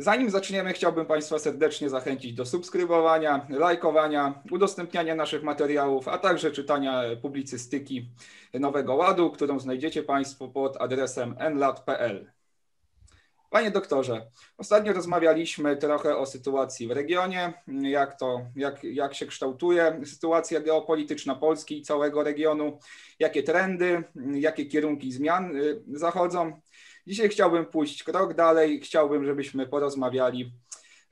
Zanim zaczniemy, chciałbym Państwa serdecznie zachęcić do subskrybowania, lajkowania, udostępniania naszych materiałów, a także czytania publicystyki Nowego Ładu, którą znajdziecie Państwo pod adresem nlat.pl. Panie doktorze, ostatnio rozmawialiśmy trochę o sytuacji w regionie, jak, to, jak, jak się kształtuje sytuacja geopolityczna Polski i całego regionu, jakie trendy, jakie kierunki zmian y, zachodzą. Dzisiaj chciałbym pójść krok dalej, chciałbym, żebyśmy porozmawiali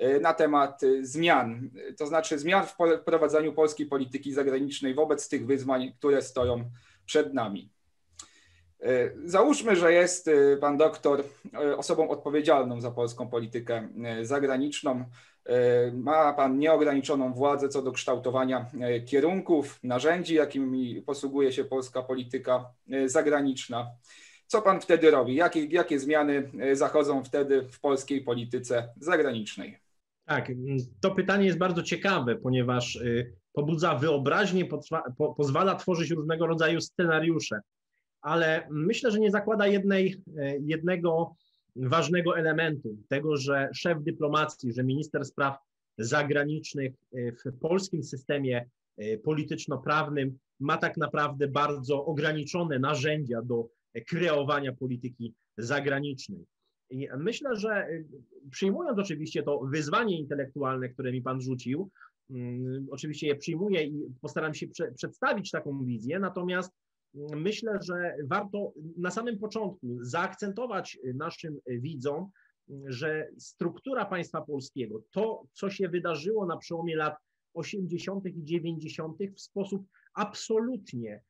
y, na temat y, zmian, to znaczy zmian w prowadzeniu polskiej polityki zagranicznej wobec tych wyzwań, które stoją przed nami. E, załóżmy, że jest e, pan doktor e, osobą odpowiedzialną za polską politykę zagraniczną. Ma pan nieograniczoną władzę co do kształtowania kierunków, narzędzi, jakimi posługuje się polska polityka zagraniczna. Co pan wtedy robi? Jakie, jakie zmiany zachodzą wtedy w polskiej polityce zagranicznej? Tak, to pytanie jest bardzo ciekawe, ponieważ pobudza wyobraźnię, pozwala tworzyć różnego rodzaju scenariusze ale myślę, że nie zakłada jednej, e, jednego ważnego elementu, tego, że szef dyplomacji, że minister spraw zagranicznych e, w polskim systemie e, polityczno-prawnym ma tak naprawdę bardzo ograniczone narzędzia do kreowania polityki zagranicznej. I myślę, że przyjmując oczywiście to wyzwanie intelektualne, które mi Pan rzucił, mm, oczywiście je przyjmuję i postaram się prze przedstawić taką wizję, natomiast myślę, że warto na samym początku zaakcentować naszym widzom, że struktura państwa polskiego, to co się wydarzyło na przełomie lat 80. i 90. w sposób absolutnie mm,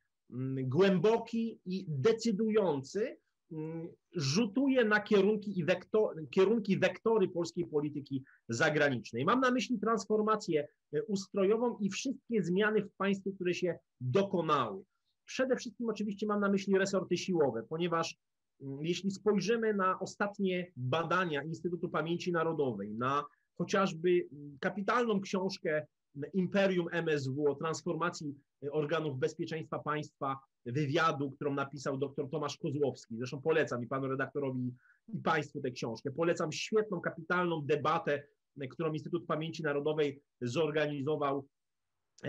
głęboki i decydujący mm, rzutuje na kierunki i wektor, kierunki wektory polskiej polityki zagranicznej. Mam na myśli transformację ustrojową i wszystkie zmiany w państwie, które się dokonały. Przede wszystkim oczywiście mam na myśli resorty siłowe, ponieważ mm, jeśli spojrzymy na ostatnie badania Instytutu Pamięci Narodowej, na chociażby mm, kapitalną książkę Imperium MSW o transformacji y, organów bezpieczeństwa państwa, wywiadu, którą napisał dr Tomasz Kozłowski. Zresztą polecam i panu redaktorowi i państwu tę książkę. Polecam świetną, kapitalną debatę, y, którą Instytut Pamięci Narodowej zorganizował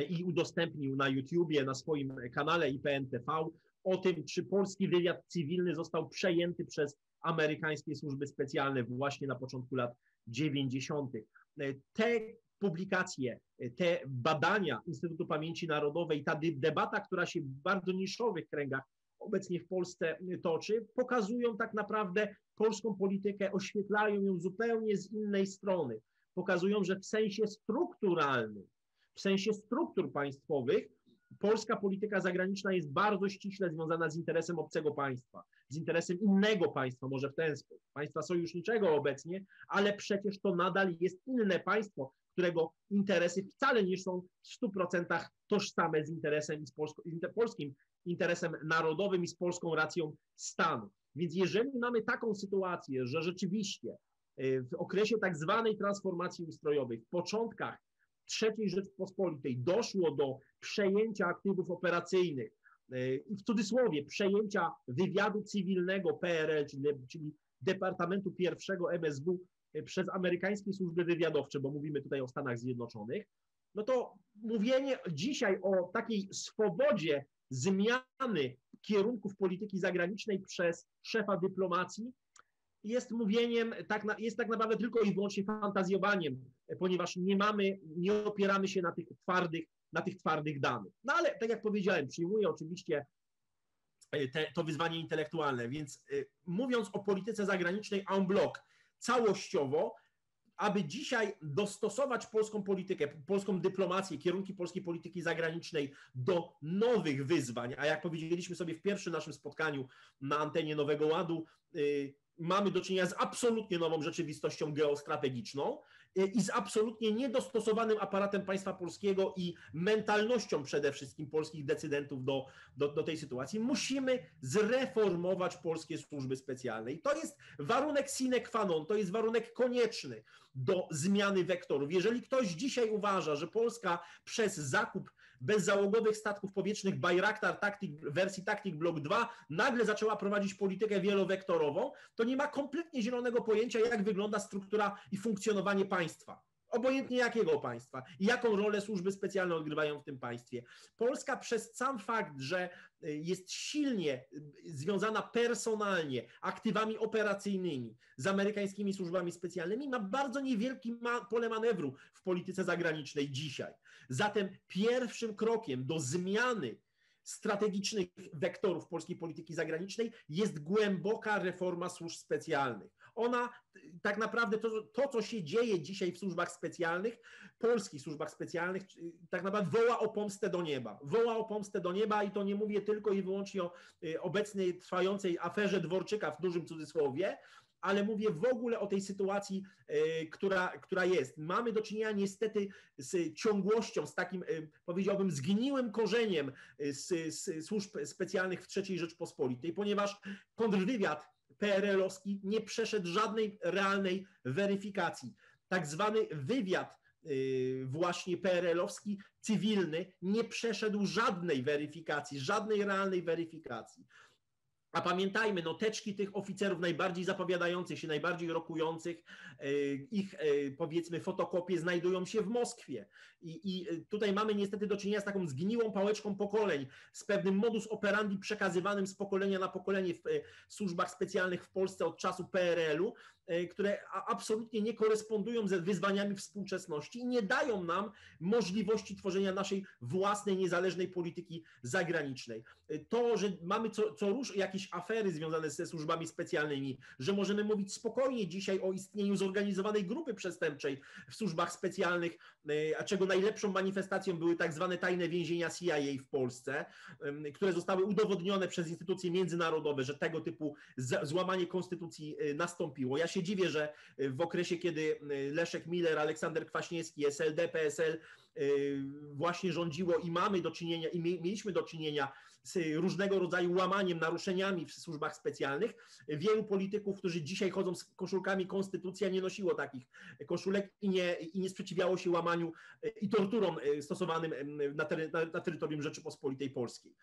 i udostępnił na YouTubie, na swoim kanale IPNTV o tym, czy polski wywiad cywilny został przejęty przez amerykańskie służby specjalne właśnie na początku lat 90. Te publikacje, te badania Instytutu Pamięci Narodowej, ta debata, która się w bardzo niszowych kręgach obecnie w Polsce toczy, pokazują tak naprawdę polską politykę, oświetlają ją zupełnie z innej strony. Pokazują, że w sensie strukturalnym w sensie struktur państwowych polska polityka zagraniczna jest bardzo ściśle związana z interesem obcego państwa, z interesem innego państwa, może w ten sposób, państwa sojuszniczego obecnie, ale przecież to nadal jest inne państwo, którego interesy wcale nie są w 100% tożsame z interesem z polsko, polskim interesem narodowym i z polską racją stanu. Więc jeżeli mamy taką sytuację, że rzeczywiście y, w okresie tak zwanej transformacji ustrojowej, w początkach III Rzeczpospolitej doszło do przejęcia aktywów operacyjnych i w cudzysłowie przejęcia wywiadu cywilnego PRL, czyli, czyli Departamentu I MSW przez amerykańskie służby wywiadowcze, bo mówimy tutaj o Stanach Zjednoczonych, no to mówienie dzisiaj o takiej swobodzie zmiany kierunków polityki zagranicznej przez szefa dyplomacji jest mówieniem, tak na, jest tak naprawdę tylko i wyłącznie fantazjowaniem, ponieważ nie mamy, nie opieramy się na tych twardych, na tych twardych danych. No ale tak jak powiedziałem, przyjmuję oczywiście e, te, to wyzwanie intelektualne, więc y, mówiąc o polityce zagranicznej en bloc, całościowo, aby dzisiaj dostosować polską politykę, polską dyplomację, kierunki polskiej polityki zagranicznej do nowych wyzwań, a jak powiedzieliśmy sobie w pierwszym naszym spotkaniu na antenie Nowego Ładu, y, mamy do czynienia z absolutnie nową rzeczywistością geostrategiczną i z absolutnie niedostosowanym aparatem państwa polskiego i mentalnością przede wszystkim polskich decydentów do, do, do, tej sytuacji. Musimy zreformować polskie służby specjalne. I to jest warunek sine qua non, to jest warunek konieczny do zmiany wektorów. Jeżeli ktoś dzisiaj uważa, że Polska przez zakup bezzałogowych statków powietrznych Bayraktar Tactic, wersji Tactic Block 2 nagle zaczęła prowadzić politykę wielowektorową, to nie ma kompletnie zielonego pojęcia, jak wygląda struktura i funkcjonowanie państwa obojętnie jakiego państwa i jaką rolę służby specjalne odgrywają w tym państwie. Polska przez sam fakt, że y, jest silnie y, związana personalnie aktywami operacyjnymi z amerykańskimi służbami specjalnymi, ma bardzo niewielki ma pole manewru w polityce zagranicznej dzisiaj. Zatem pierwszym krokiem do zmiany strategicznych wektorów polskiej polityki zagranicznej jest głęboka reforma służb specjalnych. Ona tak naprawdę to, to, co się dzieje dzisiaj w służbach specjalnych, polskich służbach specjalnych, tak naprawdę woła o pomstę do nieba. Woła o pomstę do nieba i to nie mówię tylko i wyłącznie o y, obecnej trwającej aferze Dworczyka w dużym cudzysłowie, ale mówię w ogóle o tej sytuacji, e, która, która jest. Mamy do czynienia niestety z ciągłością, z takim, e, powiedziałbym, zgniłym korzeniem z, z służb specjalnych w III Rzeczpospolitej, ponieważ kontrwywiad PRL-owski nie przeszedł żadnej realnej weryfikacji. Tak zwany wywiad właśnie PRL-owski, cywilny, nie przeszedł żadnej weryfikacji, żadnej realnej weryfikacji. A pamiętajmy, no teczki tych oficerów najbardziej zapowiadających się, najbardziej rokujących, e, ich e, powiedzmy fotokopie znajdują się w Moskwie. I, I, tutaj mamy niestety do czynienia z taką zgniłą pałeczką pokoleń, z pewnym modus operandi przekazywanym z pokolenia na pokolenie w e, służbach specjalnych w Polsce od czasu PRL-u, które absolutnie nie korespondują ze wyzwaniami współczesności i nie dają nam możliwości tworzenia naszej własnej, niezależnej polityki zagranicznej. To, że mamy co, co rusz jakieś afery związane ze służbami specjalnymi, że możemy mówić spokojnie dzisiaj o istnieniu zorganizowanej grupy przestępczej w służbach specjalnych, e, a czego najlepszą manifestacją były tak zwane tajne więzienia CIA w Polsce, które zostały udowodnione przez instytucje międzynarodowe, że tego typu złamanie konstytucji e, nastąpiło. Ja się dziwię, że e, w okresie, kiedy Leszek Miller, Aleksander Kwaśniewski, SLD, PSL właśnie rządziło i mamy do czynienia, i mieliśmy do czynienia z różnego rodzaju łamaniem, naruszeniami w służbach specjalnych. Wielu polityków, którzy dzisiaj chodzą z koszulkami konstytucja, nie nosiło takich koszulek i nie, i nie sprzeciwiało się łamaniu e, i torturom e, stosowanym na, tery, na, na terytorium Rzeczypospolitej Polskiej.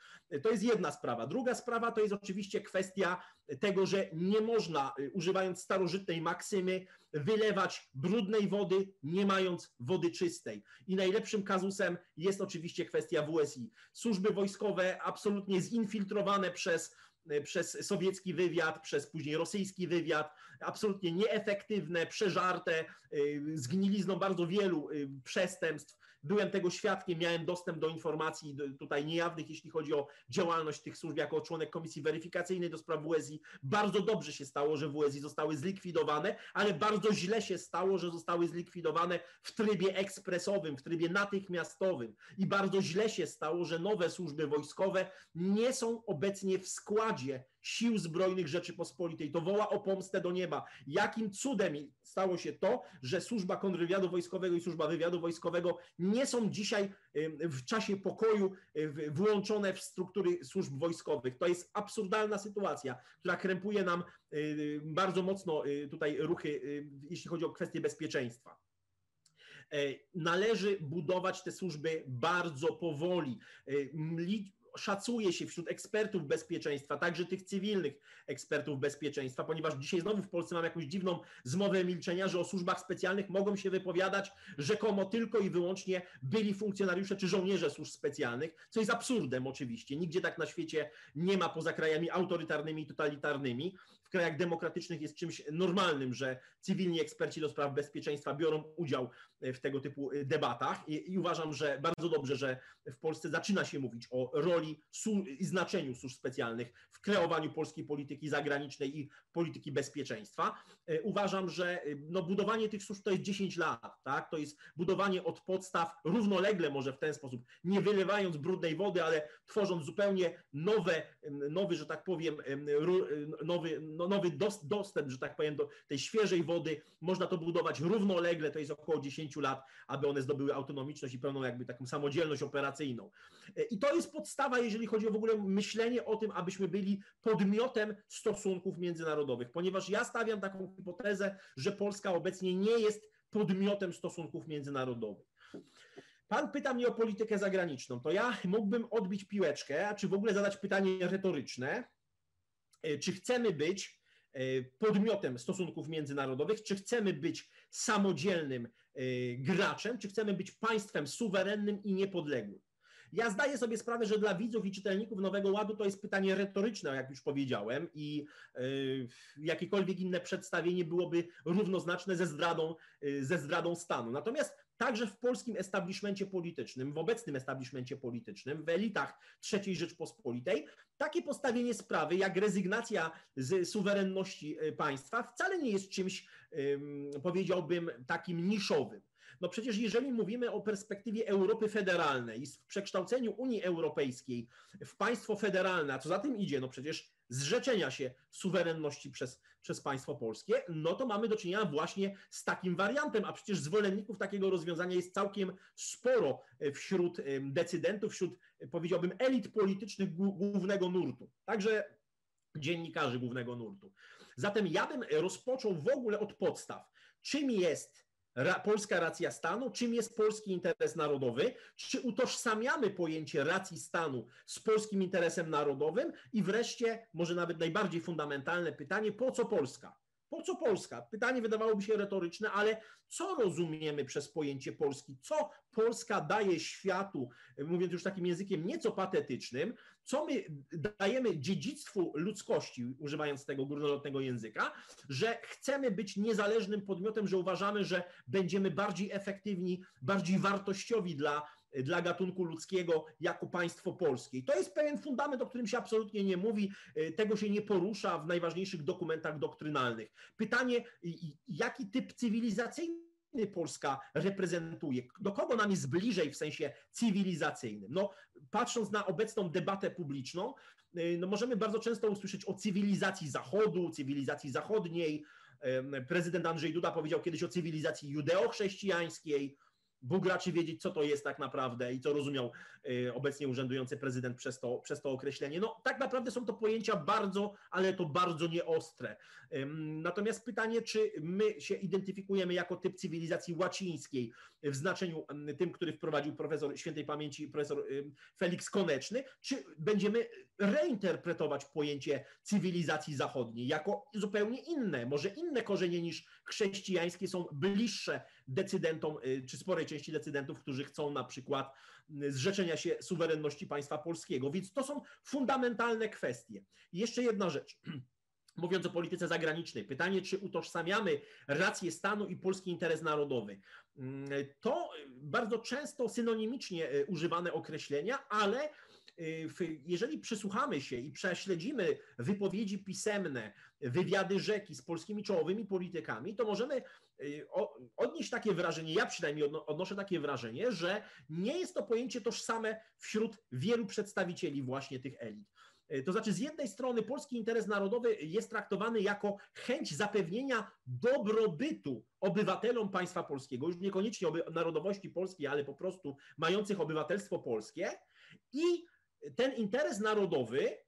To jest jedna sprawa. Druga sprawa to jest oczywiście kwestia tego, że nie można, e, używając starożytnej maksymy, wylewać brudnej wody, nie mając wody czystej. I najlepszym kazusem jest oczywiście kwestia WSI. Służby wojskowe absolutnie zinfiltrowane przez przez sowiecki wywiad, przez później rosyjski wywiad, absolutnie nieefektywne, przeżarte, zgnilizną bardzo wielu przestępstw, Byłem tego świadkiem, miałem dostęp do informacji tutaj niejawnych, jeśli chodzi o działalność tych służb jako członek Komisji Weryfikacyjnej do spraw WSI. Bardzo dobrze się stało, że WSI zostały zlikwidowane, ale bardzo źle się stało, że zostały zlikwidowane w trybie ekspresowym, w trybie natychmiastowym. I bardzo źle się stało, że nowe służby wojskowe nie są obecnie w składzie sił zbrojnych Rzeczypospolitej. To woła o pomstę do nieba. Jakim cudem stało się to, że służba kontrwywiadu wojskowego i służba wywiadu wojskowego nie są dzisiaj w czasie pokoju włączone w struktury służb wojskowych. To jest absurdalna sytuacja, która krępuje nam bardzo mocno tutaj ruchy, jeśli chodzi o kwestie bezpieczeństwa. E, należy budować te służby bardzo powoli e, szacuje się wśród ekspertów bezpieczeństwa, także tych cywilnych ekspertów bezpieczeństwa, ponieważ dzisiaj znowu w Polsce mam jakąś dziwną zmowę milczenia, że o służbach specjalnych mogą się wypowiadać rzekomo tylko i wyłącznie byli funkcjonariusze czy żołnierze służb specjalnych, co jest absurdem oczywiście. Nigdzie tak na świecie nie ma poza krajami autorytarnymi i totalitarnymi. Krajach demokratycznych jest czymś normalnym, że cywilni eksperci do spraw bezpieczeństwa biorą udział w tego typu debatach i, i uważam, że bardzo dobrze, że w Polsce zaczyna się mówić o roli i znaczeniu służb specjalnych w kreowaniu polskiej polityki zagranicznej i polityki bezpieczeństwa. E, uważam, że e, no, budowanie tych służb to jest 10 lat, tak? to jest budowanie od podstaw równolegle może w ten sposób, nie wylewając brudnej wody, ale tworząc zupełnie nowe, nowy, że tak powiem, nowy, no, nowy dostęp, że tak powiem, do tej świeżej wody. Można to budować równolegle, to jest około 10 lat, aby one zdobyły autonomiczność i pełną jakby taką samodzielność operacyjną. E, I to jest podstawa jeżeli chodzi o w ogóle myślenie o tym, abyśmy byli podmiotem stosunków międzynarodowych, ponieważ ja stawiam taką hipotezę, że Polska obecnie nie jest podmiotem stosunków międzynarodowych. Pan pyta mnie o politykę zagraniczną, to ja mógłbym odbić piłeczkę, czy w ogóle zadać pytanie retoryczne, czy chcemy być e, podmiotem stosunków międzynarodowych, czy chcemy być samodzielnym e, graczem, czy chcemy być państwem suwerennym i niepodległym. Ja zdaję sobie sprawę, że dla widzów i czytelników Nowego Ładu to jest pytanie retoryczne, jak już powiedziałem, i jakiekolwiek inne przedstawienie byłoby równoznaczne ze zdradą, ze zdradą stanu. Natomiast także w polskim establishmencie politycznym, w obecnym establishmencie politycznym, w elitach III Rzeczpospolitej, takie postawienie sprawy jak rezygnacja z suwerenności y, państwa wcale nie jest czymś, powiedziałbym, takim niszowym. No przecież jeżeli mówimy o perspektywie Europy federalnej i w przekształceniu Unii Europejskiej w państwo federalne, a co za tym idzie, no przecież zrzeczenia się suwerenności przez, przez państwo polskie, no to mamy do czynienia właśnie z takim wariantem, a przecież zwolenników takiego rozwiązania jest całkiem sporo wśród decydentów, wśród powiedziałbym elit politycznych głównego nurtu. Także dziennikarzy głównego nurtu. Zatem ja bym rozpoczął w ogóle od podstaw. Czym jest ra, polska racja stanu, czym jest polski interes narodowy, czy utożsamiamy pojęcie racji stanu z polskim interesem narodowym i wreszcie, może nawet najbardziej fundamentalne pytanie, po co Polska? Po co Polska? Pytanie wydawałoby się retoryczne, ale co rozumiemy przez pojęcie Polski? Co Polska daje światu, mówiąc już takim językiem nieco patetycznym, co my dajemy dziedzictwu ludzkości, używając tego górnolotnego języka, że chcemy być niezależnym podmiotem, że uważamy, że będziemy bardziej efektywni, bardziej wartościowi dla dla gatunku ludzkiego jako państwo polskie. I to jest pewien fundament, o którym się absolutnie nie mówi, e, tego się nie porusza w najważniejszych dokumentach doktrynalnych. Pytanie, jaki typ cywilizacyjny Polska reprezentuje, do kogo nam jest bliżej w sensie cywilizacyjnym. No, patrząc na obecną debatę publiczną, e, no możemy bardzo często usłyszeć o cywilizacji Zachodu, cywilizacji zachodniej. E, prezydent Andrzej Duda powiedział kiedyś o cywilizacji judeochrześcijańskiej. Bóg raczy wiedzieć, co to jest tak naprawdę i co rozumiał y, obecnie urzędujący prezydent przez to, przez to określenie. No, tak naprawdę są to pojęcia bardzo, ale to bardzo nieostre. Natomiast pytanie, czy my się identyfikujemy jako typ cywilizacji łacińskiej w znaczeniu tym, który wprowadził profesor świętej pamięci, profesor Felix Koneczny, czy będziemy reinterpretować pojęcie cywilizacji zachodniej jako zupełnie inne, może inne korzenie niż chrześcijańskie są bliższe decydentom y, czy sporej części decydentów, którzy chcą na przykład zrzeczenia się suwerenności państwa polskiego. Więc to są fundamentalne kwestie. I jeszcze jedna rzecz. Mówiąc o polityce zagranicznej, pytanie, czy utożsamiamy rację stanu i polski interes narodowy. To bardzo często synonimicznie e, używane określenia, ale Y, jeżeli przysłuchamy się i prześledzimy wypowiedzi pisemne, wywiady rzeki z polskimi czołowymi politykami, to możemy y, odnieść takie wrażenie, ja przynajmniej odnoszę takie wrażenie, że nie jest to pojęcie tożsame wśród wielu przedstawicieli właśnie tych elit. Y, to znaczy, z jednej strony polski interes narodowy jest traktowany jako chęć zapewnienia dobrobytu obywatelom państwa polskiego, już niekoniecznie narodowości polskiej, ale po prostu mających obywatelstwo polskie i ten interes narodowy,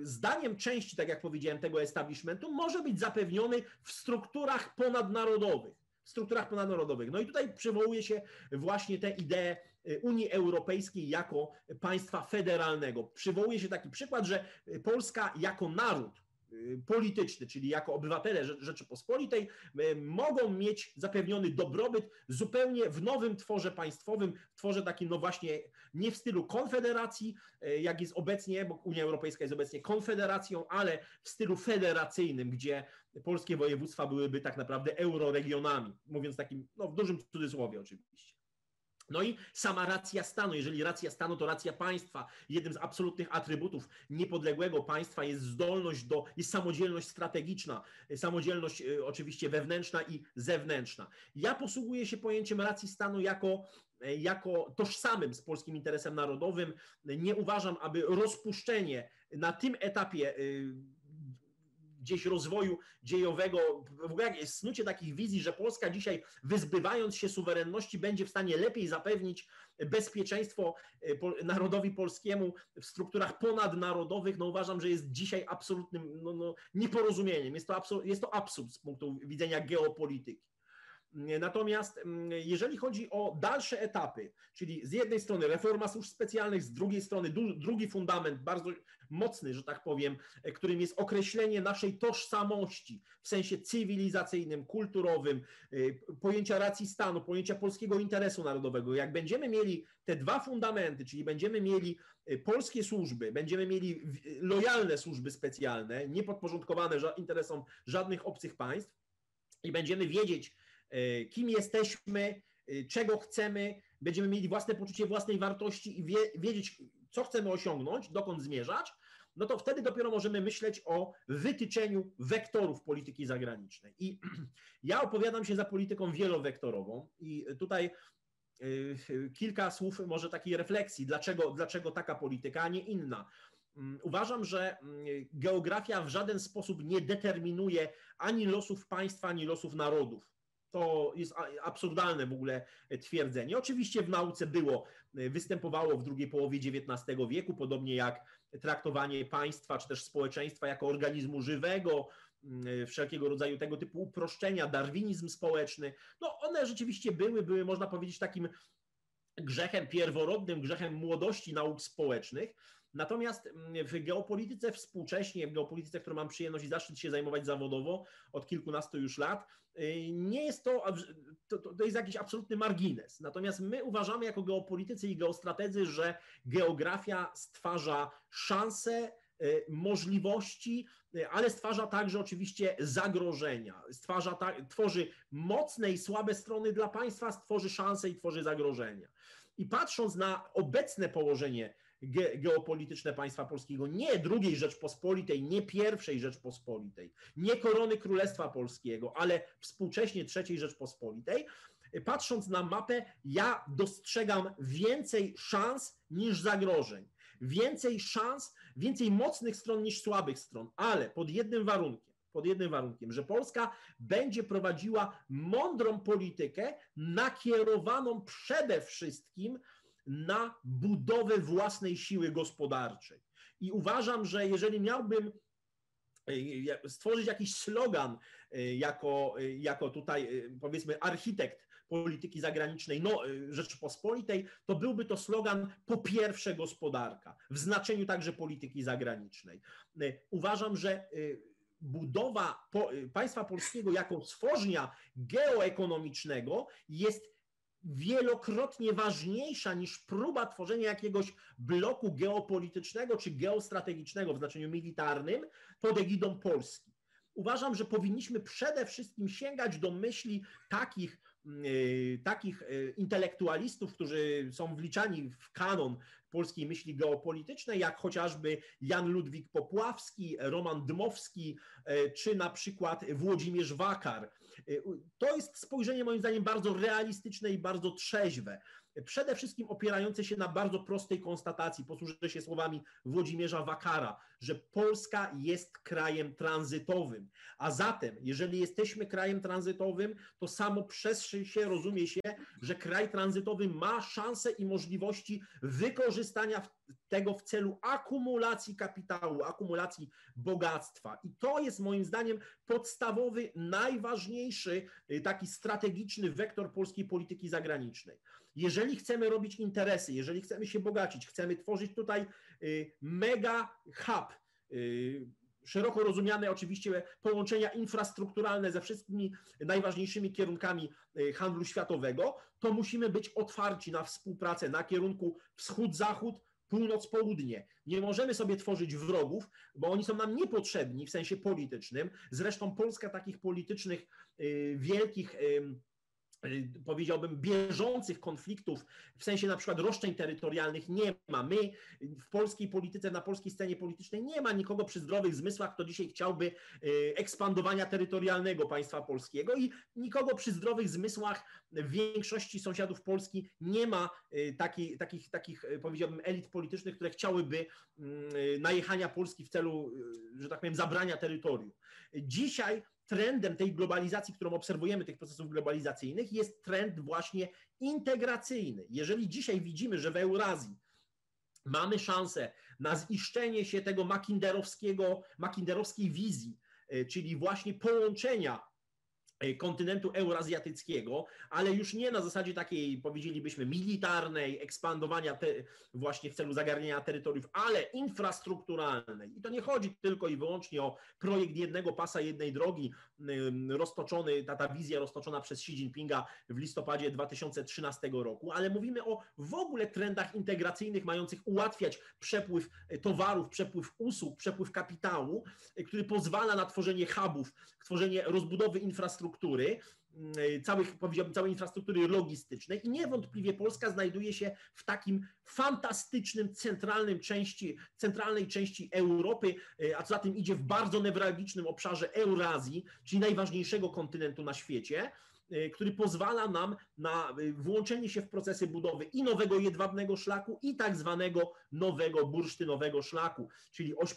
zdaniem części, tak jak powiedziałem, tego establishmentu, może być zapewniony w strukturach ponadnarodowych. W strukturach ponadnarodowych. No i tutaj przywołuje się właśnie tę ideę y, Unii Europejskiej jako państwa federalnego. Przywołuje się taki przykład, że Polska jako naród polityczny, czyli jako obywatele Rzeczypospolitej, y, mogą mieć zapewniony dobrobyt zupełnie w nowym tworze państwowym, tworze takim, no właśnie, nie w stylu konfederacji, y, jak jest obecnie, bo Unia Europejska jest obecnie konfederacją, ale w stylu federacyjnym, gdzie polskie województwa byłyby tak naprawdę euroregionami, mówiąc takim, no w dużym cudzysłowie oczywiście. No i sama racja stanu. Jeżeli racja stanu to racja państwa, jednym z absolutnych atrybutów niepodległego państwa jest zdolność do, jest samodzielność strategiczna, samodzielność y, oczywiście wewnętrzna i zewnętrzna. Ja posługuję się pojęciem racji stanu jako y, jako tożsamym z polskim interesem narodowym. Nie uważam, aby rozpuszczenie na tym etapie y, gdzieś rozwoju dziejowego, w ogóle snucie takich wizji, że Polska dzisiaj wyzbywając się suwerenności będzie w stanie lepiej zapewnić bezpieczeństwo e, narodowi polskiemu w strukturach ponadnarodowych, no uważam, że jest dzisiaj absolutnym no, no, nieporozumieniem. Jest to, absurd, jest to absurd z punktu widzenia geopolityki. Natomiast mm, jeżeli chodzi o dalsze etapy, czyli z jednej strony reforma służb specjalnych, z drugiej strony drugi fundament, bardzo mocny, że tak powiem, którym jest określenie naszej tożsamości w sensie cywilizacyjnym, kulturowym, y, pojęcia racji stanu, pojęcia polskiego interesu narodowego. Jak będziemy mieli te dwa fundamenty, czyli będziemy mieli y, polskie służby, będziemy mieli lojalne służby specjalne, niepodporządkowane interesom żadnych obcych państw i będziemy wiedzieć, kim jesteśmy, czego chcemy, będziemy mieli własne poczucie własnej wartości i wie, wiedzieć, co chcemy osiągnąć, dokąd zmierzać, no to wtedy dopiero możemy myśleć o wytyczeniu wektorów polityki zagranicznej. I ja opowiadam się za polityką wielowektorową i tutaj y, kilka słów może takiej refleksji, dlaczego, dlaczego taka polityka, a nie inna. Mm, uważam, że mm, geografia w żaden sposób nie determinuje ani losów państwa, ani losów narodów. To jest absurdalne w ogóle twierdzenie. Oczywiście w nauce było, występowało w drugiej połowie XIX wieku, podobnie jak traktowanie państwa czy też społeczeństwa jako organizmu żywego, mm, wszelkiego rodzaju tego typu uproszczenia, darwinizm społeczny. No one rzeczywiście były, były można powiedzieć takim grzechem pierworodnym, grzechem młodości nauk społecznych. Natomiast mm, w geopolityce współcześnie, w geopolityce, którą mam przyjemność i zaszczyt się zajmować zawodowo od kilkunastu już lat, y, nie jest to, to, to jest jakiś absolutny margines. Natomiast my uważamy jako geopolitycy i geostrategzy, że geografia stwarza szanse, y, możliwości, y, ale stwarza także oczywiście zagrożenia. Stwarza ta, tworzy mocne i słabe strony dla państwa, stworzy szanse i tworzy zagrożenia. I patrząc na obecne położenie ge geopolityczne państwa polskiego, nie drugiej Rzeczpospolitej, nie pierwszej Rzeczpospolitej, nie korony Królestwa Polskiego, ale współcześnie trzeciej Rzeczpospolitej, patrząc na mapę, ja dostrzegam więcej szans niż zagrożeń. Więcej szans, więcej mocnych stron niż słabych stron, ale pod jednym warunkiem pod jednym warunkiem, że Polska będzie prowadziła mądrą politykę nakierowaną przede wszystkim na budowę własnej siły gospodarczej. I uważam, że jeżeli miałbym e, stworzyć jakiś slogan e, jako, e, jako tutaj powiedzmy architekt polityki zagranicznej no, Rzeczypospolitej, to byłby to slogan po pierwsze gospodarka, w znaczeniu także polityki zagranicznej. Uważam, że budowa państwa polskiego jako stworznia geoekonomicznego jest wielokrotnie ważniejsza niż próba tworzenia jakiegoś bloku geopolitycznego czy geostrategicznego w znaczeniu militarnym pod egidą Polski. Uważam, że powinniśmy przede wszystkim sięgać do myśli takich Y, takich y, intelektualistów, którzy są wliczani w kanon polskiej myśli geopolitycznej, jak chociażby Jan Ludwik Popławski, Roman Dmowski, y, czy na przykład Włodzimierz Wakar. To jest spojrzenie moim zdaniem bardzo realistyczne i bardzo trzeźwe przede wszystkim opierające się na bardzo prostej konstatacji, posłużę się słowami Włodzimierza Wakara, że Polska jest krajem tranzytowym. A zatem, jeżeli jesteśmy krajem tranzytowym, to samo przez się rozumie się, że kraj tranzytowy ma szanse i możliwości wykorzystania tego w celu akumulacji kapitału, akumulacji bogactwa. I to jest moim zdaniem podstawowy, najważniejszy y, taki strategiczny wektor polskiej polityki zagranicznej. Jeżeli chcemy robić interesy, jeżeli chcemy się bogacić, chcemy tworzyć tutaj y, mega hub, y, szeroko rozumiane oczywiście połączenia infrastrukturalne ze wszystkimi najważniejszymi kierunkami e, handlu światowego, to musimy być otwarci na współpracę na kierunku wschód-zachód, północ-południe. Nie możemy sobie tworzyć wrogów, bo oni są nam niepotrzebni w sensie politycznym. Zresztą Polska takich politycznych, wielkich Y, powiedziałbym, bieżących konfliktów, w sensie na przykład roszczeń terytorialnych nie ma. My w polskiej polityce, na polskiej scenie politycznej nie ma nikogo przy zdrowych zmysłach, kto dzisiaj chciałby y, ekspandowania terytorialnego państwa polskiego i nikogo przy zdrowych zmysłach w większości sąsiadów Polski nie ma y, taki, takich, takich, powiedziałbym, elit politycznych, które chciałyby najechania Polski w celu, że tak powiem, zabrania terytorium. Dzisiaj trendem tej globalizacji, którą obserwujemy, tych procesów globalizacyjnych, jest trend właśnie integracyjny. Jeżeli dzisiaj widzimy, że w Eurazji mamy szansę na ziszczenie się tego makinderowskiego, makinderowskiej wizji, e, czyli właśnie połączenia kontynentu eurazjatyckiego, ale już nie na zasadzie takiej, powiedzielibyśmy, militarnej, ekspandowania te, właśnie w celu zagarnienia terytoriów, ale infrastrukturalnej. I to nie chodzi tylko i wyłącznie o projekt jednego pasa, jednej drogi, roztoczony, ta, ta wizja roztoczona przez Xi Jinpinga w listopadzie 2013 roku, ale mówimy o w ogóle trendach integracyjnych mających ułatwiać przepływ towarów, przepływ usług, przepływ kapitału, e, który pozwala na tworzenie hubów, tworzenie rozbudowy infrastruktury, infrastruktury, mm, całych, powiedziałbym, całej infrastruktury logistycznej i niewątpliwie Polska znajduje się w takim fantastycznym, centralnym części, centralnej części Europy, a co za tym idzie w bardzo newralgicznym obszarze Eurazji, czyli najważniejszego kontynentu na świecie. Y, który pozwala nam na y, włączenie się w procesy budowy i nowego jedwabnego szlaku, i tak zwanego nowego bursztynowego szlaku, czyli oś y,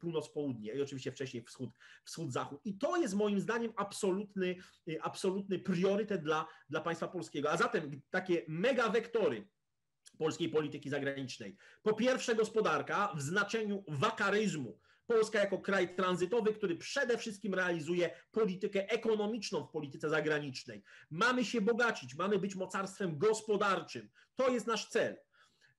północ-południe i oczywiście wcześniej wschód, wschód-zachód. I to jest moim zdaniem absolutny, absolutny priorytet dla, dla państwa polskiego. A zatem takie mega wektory, polskiej polityki zagranicznej. Po pierwsze, gospodarka w znaczeniu wakaryzmu, Polska jako kraj tranzytowy, który przede wszystkim realizuje politykę ekonomiczną w polityce zagranicznej. Mamy się bogacić, mamy być mocarstwem gospodarczym. To jest nasz cel.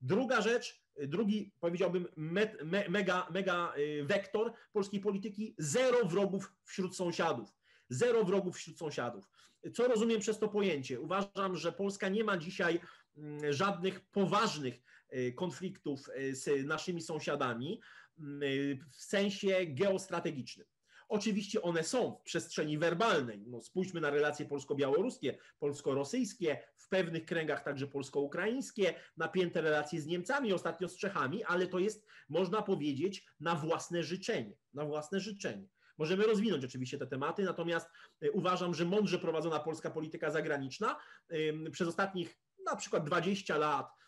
Druga rzecz, drugi powiedziałbym me, me, mega, mega y, wektor polskiej polityki, zero wrogów wśród sąsiadów. Zero wrogów wśród sąsiadów. Co rozumiem przez to pojęcie? Uważam, że Polska nie ma dzisiaj mm, żadnych poważnych y, konfliktów y, z naszymi sąsiadami w sensie geostrategicznym. Oczywiście one są w przestrzeni werbalnej. No, spójrzmy na relacje polsko-białoruskie, polsko-rosyjskie, w pewnych kręgach także polsko-ukraińskie, napięte relacje z Niemcami, ostatnio z Czechami, ale to jest, można powiedzieć, na własne życzenie. Na własne życzenie. Możemy rozwinąć oczywiście te tematy, natomiast e, uważam, że mądrze prowadzona polska polityka zagraniczna przez ostatnich na przykład 20 lat, y,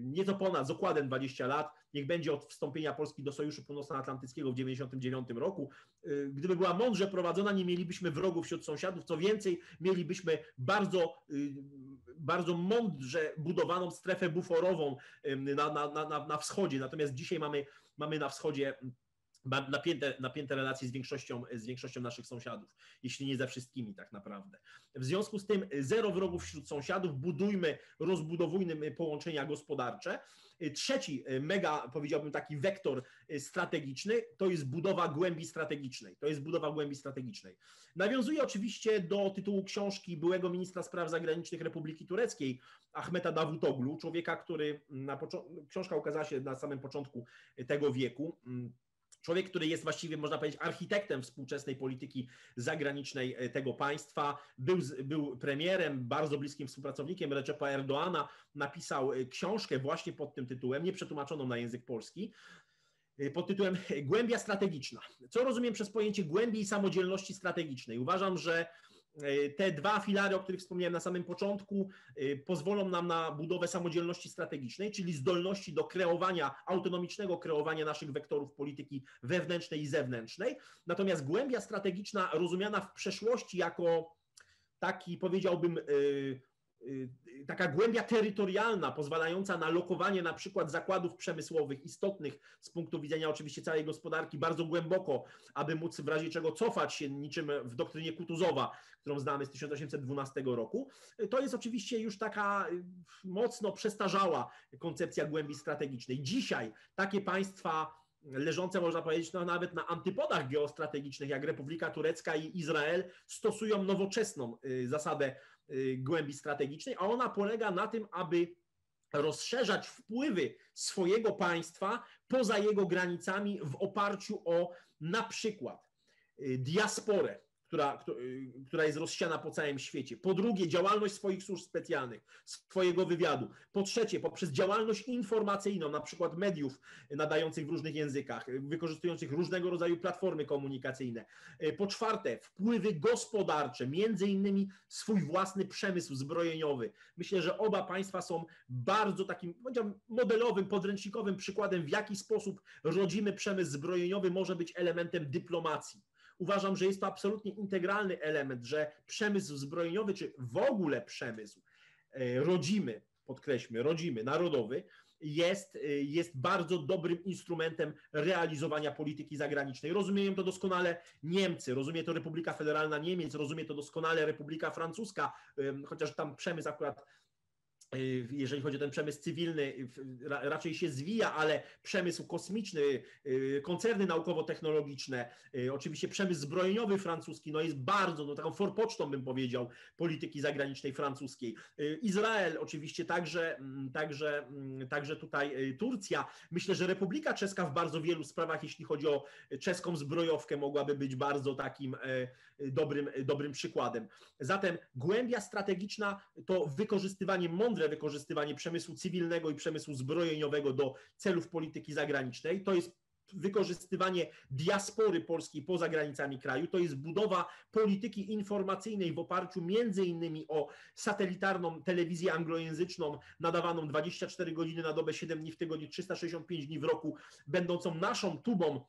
nieco ponad, z okładem 20 lat, niech będzie od wstąpienia Polski do Sojuszu Północnoatlantyckiego w 1999 roku. Y, gdyby była mądrze prowadzona, nie mielibyśmy wrogów wśród sąsiadów, co więcej, mielibyśmy bardzo, y, bardzo mądrze budowaną strefę buforową na, na, na, na wschodzie. Natomiast dzisiaj mamy, mamy na wschodzie napięte, napięte relacje z większością, z większością naszych sąsiadów, jeśli nie ze wszystkimi tak naprawdę. W związku z tym zero wrogów wśród sąsiadów, budujmy, rozbudowujmy połączenia gospodarcze. Trzeci mega, powiedziałbym taki wektor strategiczny, to jest budowa głębi strategicznej. To jest budowa głębi strategicznej. Nawiązuje oczywiście do tytułu książki byłego ministra spraw zagranicznych Republiki Tureckiej, Ahmeta Davutoglu, człowieka, który na początku, książka ukazała się na samym początku tego wieku, Człowiek, który jest właściwie, można powiedzieć, architektem współczesnej polityki zagranicznej e, tego państwa, był, był premierem, bardzo bliskim współpracownikiem Recepa Erdoana, napisał e, książkę właśnie pod tym tytułem, nieprzetłumaczoną na język polski, e, pod tytułem Głębia strategiczna. Co rozumiem przez pojęcie głębi i samodzielności strategicznej? Uważam, że te dwa filary, o których wspomniałem na samym początku, e, pozwolą nam na budowę samodzielności strategicznej, czyli zdolności do kreowania, autonomicznego kreowania naszych wektorów polityki wewnętrznej i zewnętrznej. Natomiast głębia strategiczna, rozumiana w przeszłości jako taki, powiedziałbym, e, taka głębia terytorialna, pozwalająca na lokowanie na przykład zakładów przemysłowych istotnych z punktu widzenia oczywiście całej gospodarki bardzo głęboko, aby móc w razie czego cofać się niczym w doktrynie Kutuzowa, którą znamy z 1812 roku. To jest oczywiście już taka y, mocno przestarzała koncepcja głębi strategicznej. Dzisiaj takie państwa leżące, można powiedzieć, no, nawet na antypodach geostrategicznych, jak Republika Turecka i Izrael, stosują nowoczesną y, zasadę głębi strategicznej, a ona polega na tym, aby rozszerzać wpływy swojego państwa poza jego granicami w oparciu o na przykład y, diasporę, która, y, która jest rozsiana po całym świecie. Po drugie, działalność swoich służb specjalnych, swojego wywiadu. Po trzecie, poprzez działalność informacyjną, na przykład mediów nadających w różnych językach, wykorzystujących różnego rodzaju platformy komunikacyjne. Y, po czwarte, wpływy gospodarcze, między innymi swój własny przemysł zbrojeniowy. Myślę, że oba państwa są bardzo takim, modelowym, podręcznikowym przykładem, w jaki sposób rodzimy przemysł zbrojeniowy może być elementem dyplomacji. Uważam, że jest to absolutnie integralny element, że przemysł zbrojeniowy, czy w ogóle przemysł e, rodzimy, podkreślmy, rodzimy, narodowy, jest, jest bardzo dobrym instrumentem realizowania polityki zagranicznej. Rozumieją to doskonale Niemcy, rozumie to Republika Federalna Niemiec, rozumie to doskonale Republika Francuska, chociaż tam przemysł akurat jeżeli chodzi o ten przemysł cywilny, raczej się zwija, ale przemysł kosmiczny, y, koncerny naukowo-technologiczne, y, oczywiście przemysł zbrojeniowy francuski, no jest bardzo, no taką forpocztą bym powiedział, polityki zagranicznej francuskiej. Izrael oczywiście także, mm, także, mm, także tutaj Turcja. Myślę, że Republika Czeska w bardzo wielu sprawach, jeśli chodzi o czeską zbrojowkę, mogłaby być bardzo takim dobrym, dobrym przykładem. Zatem głębia strategiczna to wykorzystywanie mądre wykorzystywanie przemysłu cywilnego i przemysłu zbrojeniowego do celów polityki zagranicznej. To jest wykorzystywanie diaspory polskiej poza granicami kraju, to jest budowa polityki informacyjnej w oparciu między innymi o satelitarną telewizję anglojęzyczną nadawaną 24 godziny na dobę, 7 dni w tygodniu, 365 dni w roku, będącą naszą tubą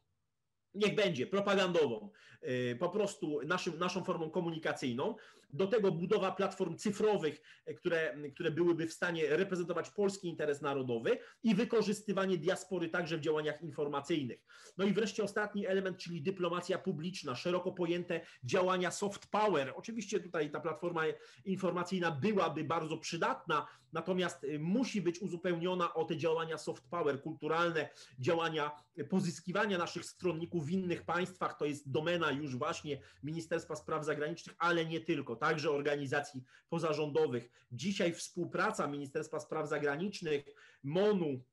niech będzie propagandową, y, po prostu naszym, naszą formą komunikacyjną. Do tego budowa platform cyfrowych, y, które, które byłyby w stanie reprezentować polski interes narodowy i wykorzystywanie diaspory także w działaniach informacyjnych. No i wreszcie ostatni element, czyli dyplomacja publiczna, szeroko pojęte działania soft power. Oczywiście tutaj ta platforma informacyjna byłaby bardzo przydatna, natomiast y, musi być uzupełniona o te działania soft power, kulturalne działania pozyskiwania naszych stronników w innych państwach to jest domena już właśnie Ministerstwa Spraw Zagranicznych, ale nie tylko, także organizacji pozarządowych. Dzisiaj współpraca Ministerstwa Spraw Zagranicznych, MONU,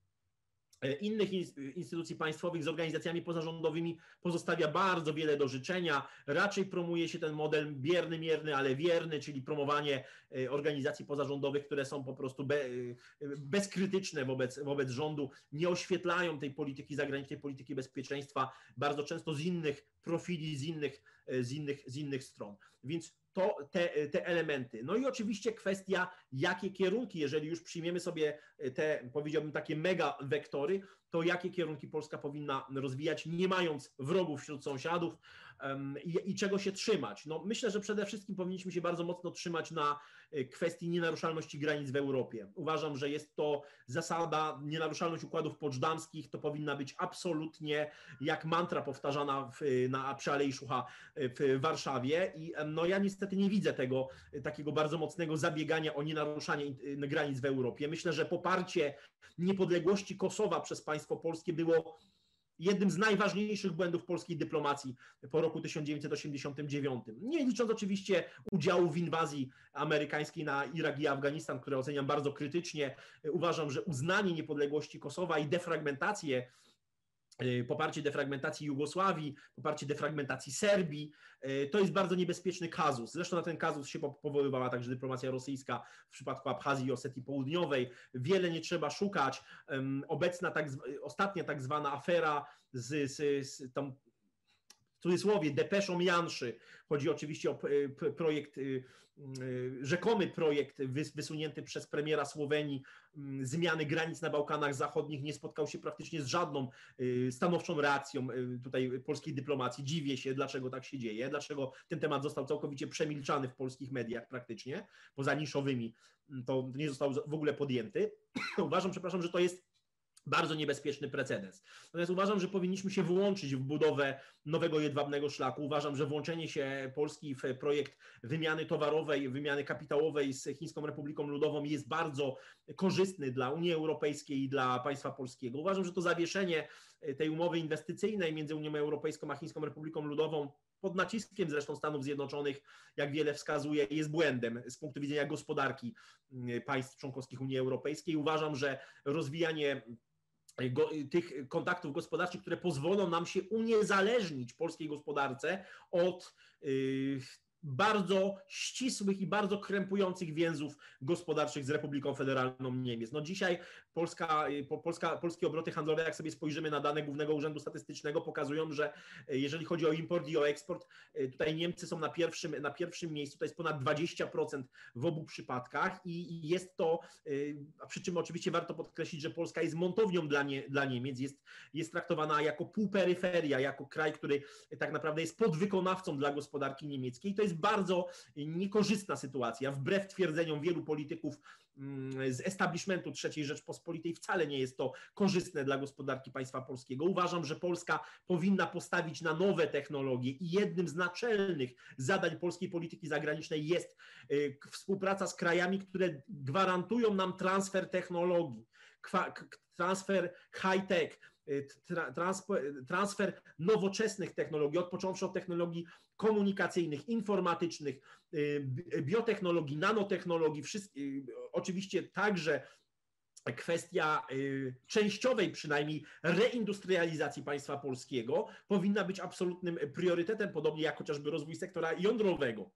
innych instytucji państwowych z organizacjami pozarządowymi pozostawia bardzo wiele do życzenia. Raczej promuje się ten model bierny, mierny, ale wierny, czyli promowanie e, organizacji pozarządowych, które są po prostu be, e, bezkrytyczne wobec, wobec rządu, nie oświetlają tej polityki zagranicznej, polityki bezpieczeństwa bardzo często z innych profili, z innych, z innych, z innych stron. Więc to te, te elementy. No i oczywiście kwestia, jakie kierunki, jeżeli już przyjmiemy sobie te, powiedziałbym, takie mega wektory, to jakie kierunki Polska powinna rozwijać, nie mając wrogów wśród sąsiadów i, i, czego się trzymać. No, myślę, że przede wszystkim powinniśmy się bardzo mocno trzymać na e, kwestii nienaruszalności granic w Europie. Uważam, że jest to zasada, nienaruszalność układów poczdamskich to powinna być absolutnie jak mantra powtarzana w, na, przy Alei Szucha w Warszawie i no, ja niestety nie widzę tego takiego bardzo mocnego zabiegania o nienaruszanie granic w Europie. Myślę, że poparcie niepodległości Kosowa przez państwo polskie było jednym z najważniejszych błędów polskiej dyplomacji po roku 1989. Nie licząc oczywiście udziału w inwazji amerykańskiej na Irak i Afganistan, które oceniam bardzo krytycznie. Uważam, że uznanie niepodległości Kosowa i defragmentację poparcie defragmentacji Jugosławii, poparcie defragmentacji Serbii. E, to jest bardzo niebezpieczny kazus. Zresztą na ten kazus się powoływała także dyplomacja rosyjska w przypadku Abchazji i Osetii Południowej. Wiele nie trzeba szukać. Obecna, tak, ostatnia tak zwana afera z, z, z tą cudzysłowie depeszą Janszy. Chodzi oczywiście o projekt, y, y, rzekomy projekt wysunięty przez premiera Słowenii mm, zmiany granic na Bałkanach Zachodnich. Nie spotkał się praktycznie z żadną y, stanowczą reakcją tutaj polskiej dyplomacji. Dziwię się, dlaczego tak się dzieje, dlaczego ten temat został całkowicie przemilczany w polskich mediach praktycznie, poza niszowymi, to nie został w ogóle podjęty. Uważam, przepraszam, że to jest bardzo niebezpieczny precedens. Natomiast uważam, że powinniśmy się włączyć w budowę nowego jedwabnego szlaku. Uważam, że włączenie się Polski w projekt wymiany towarowej, wymiany kapitałowej z Chińską Republiką Ludową jest bardzo korzystny dla Unii Europejskiej i dla państwa polskiego. Uważam, że to zawieszenie tej umowy inwestycyjnej między Unią Europejską a Chińską Republiką Ludową pod naciskiem zresztą Stanów Zjednoczonych, jak wiele wskazuje, jest błędem z punktu widzenia gospodarki państw członkowskich Unii Europejskiej. Uważam, że rozwijanie tych kontaktów gospodarczych, które pozwolą nam się uniezależnić polskiej gospodarce od y, bardzo ścisłych i bardzo krępujących więzów gospodarczych z Republiką Federalną Niemiec. No dzisiaj Polska, Polska, polskie obroty handlowe, jak sobie spojrzymy na dane Głównego Urzędu Statystycznego, pokazują, że e, jeżeli chodzi o import i o eksport, e, tutaj Niemcy są na pierwszym, na pierwszym miejscu, to jest ponad 20% w obu przypadkach i jest to, przy czym oczywiście warto podkreślić, że Polska jest montownią dla, nie, dla Niemiec, jest, jest traktowana jako półperyferia, jako kraj, który tak naprawdę jest podwykonawcą dla gospodarki niemieckiej. To jest bardzo niekorzystna sytuacja, wbrew twierdzeniom wielu polityków z establishmentu III Rzeczpospolitej. Wcale nie jest to korzystne dla gospodarki państwa polskiego. Uważam, że Polska powinna postawić na nowe technologie i jednym z naczelnych zadań polskiej polityki zagranicznej jest y, współpraca z krajami, które gwarantują nam transfer technologii, transfer high-tech, y, transfer nowoczesnych technologii, od począwszy od technologii komunikacyjnych, informatycznych, y, biotechnologii, nanotechnologii, oczywiście także kwestia częściowej przynajmniej reindustrializacji państwa polskiego powinna być absolutnym priorytetem, podobnie jak chociażby rozwój sektora jądrowego.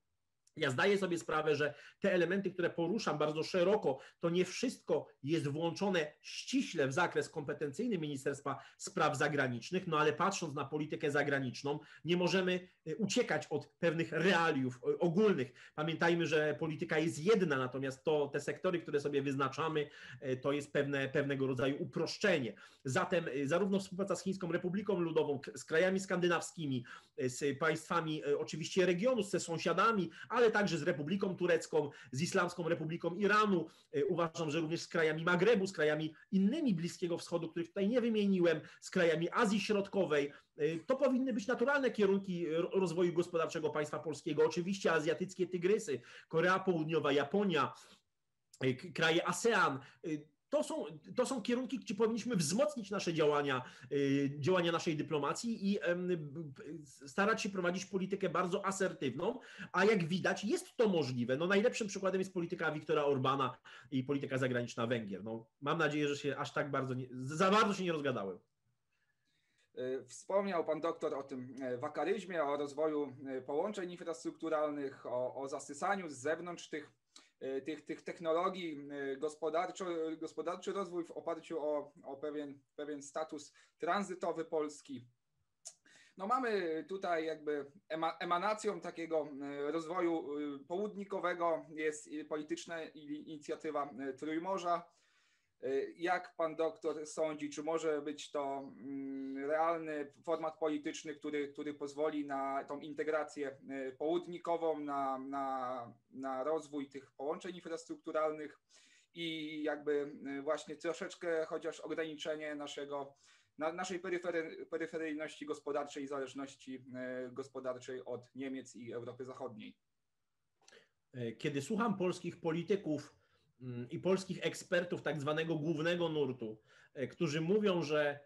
Ja zdaję sobie sprawę, że te elementy, które poruszam bardzo szeroko, to nie wszystko jest włączone ściśle w zakres kompetencyjny Ministerstwa Spraw Zagranicznych, no ale patrząc na politykę zagraniczną, nie możemy y, uciekać od pewnych realiów y, ogólnych. Pamiętajmy, że polityka jest jedna, natomiast to te sektory, które sobie wyznaczamy, y, to jest pewne, pewnego rodzaju uproszczenie. Zatem zarówno współpraca z Chińską Republiką Ludową, z krajami skandynawskimi, z państwami oczywiście regionu, z sąsiadami, ale ale także z Republiką Turecką, z Islamską Republiką Iranu. E, uważam, że również z krajami Magrebu, z krajami innymi Bliskiego Wschodu, których tutaj nie wymieniłem, z krajami Azji Środkowej. E, to powinny być naturalne kierunki rozwoju gospodarczego państwa polskiego. Oczywiście azjatyckie tygrysy, Korea Południowa, Japonia, e, kraje ASEAN to są, to są kierunki, gdzie powinniśmy wzmocnić nasze działania, y, działania naszej dyplomacji i starać się prowadzić politykę bardzo asertywną, a jak widać jest to możliwe. No najlepszym przykładem jest polityka Wiktora Orbana i polityka zagraniczna Węgier. No, mam nadzieję, że się aż tak bardzo, nie, za bardzo się nie rozgadałem. Y, wspomniał Pan doktor o tym y, wakaryzmie, o rozwoju połączeń infrastrukturalnych, o, o zasysaniu z zewnątrz tych E, tych, tych technologii, e, gospodarczy, gospodarczy rozwój w oparciu o, o pewien, pewien status tranzytowy Polski. No mamy tutaj jakby emanacją takiego e, rozwoju południkowego jest polityczna inicjatywa Trójmorza, jak pan doktor sądzi, czy może być to mm, realny format polityczny, który, który pozwoli na tą integrację y, południkową, na, na, na rozwój tych połączeń infrastrukturalnych i jakby y, właśnie troszeczkę chociaż ograniczenie naszego, na, naszej peryfery, peryferyjności gospodarczej i zależności gospodarczej od Niemiec i Europy Zachodniej? Kiedy słucham polskich polityków, i polskich ekspertów tak zwanego głównego nurtu, e, którzy mówią, że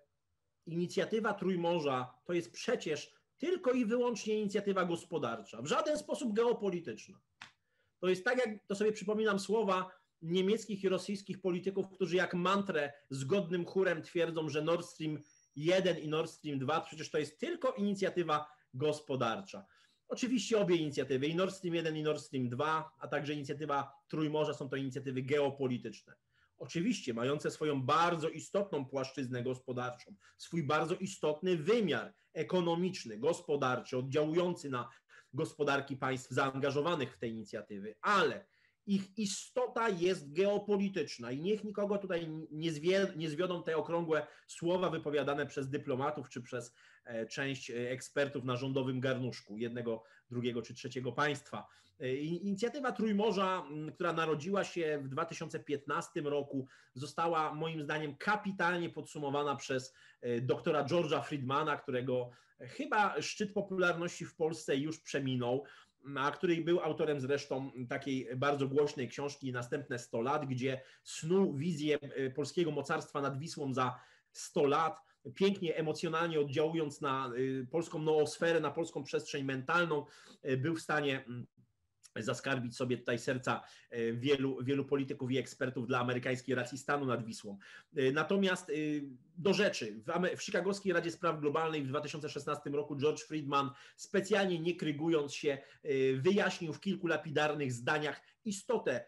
inicjatywa Trójmorza to jest przecież tylko i wyłącznie inicjatywa gospodarcza, w żaden sposób geopolityczna. To jest tak, jak to sobie przypominam słowa niemieckich i rosyjskich polityków, którzy jak mantrę zgodnym chórem twierdzą, że Nord Stream 1 i Nord Stream 2 przecież to jest tylko inicjatywa gospodarcza. Oczywiście obie inicjatywy, i Nord Stream 1 i Nord Stream 2, a także inicjatywa Trójmorza są to inicjatywy geopolityczne. Oczywiście mające swoją bardzo istotną płaszczyznę gospodarczą, swój bardzo istotny wymiar ekonomiczny, gospodarczy, oddziałujący na gospodarki państw zaangażowanych w te inicjatywy, ale ich istota jest geopolityczna i niech nikogo tutaj nie, zwie, nie zwiodą te okrągłe słowa wypowiadane przez dyplomatów czy przez e, część e, ekspertów na rządowym garnuszku jednego, drugiego czy trzeciego państwa. E, inicjatywa Trójmorza, która narodziła się w 2015 roku, została moim zdaniem kapitalnie podsumowana przez doktora George'a Friedmana, którego chyba szczyt popularności w Polsce już przeminął a której był autorem zresztą takiej bardzo głośnej książki Następne 100 lat, gdzie snuł wizję e, polskiego mocarstwa nad Wisłą za 100 lat, pięknie emocjonalnie oddziałując na e, polską noosferę, na polską przestrzeń mentalną, e, był w stanie mm, zaskarbić sobie tutaj serca e, wielu, wielu polityków i ekspertów dla amerykańskiej racji stanu nad Wisłą. E, natomiast e, do rzeczy. W, Chicagowskiej Radzie Spraw Globalnej w 2016 roku George Friedman, specjalnie nie krygując się, wyjaśnił w kilku lapidarnych zdaniach istotę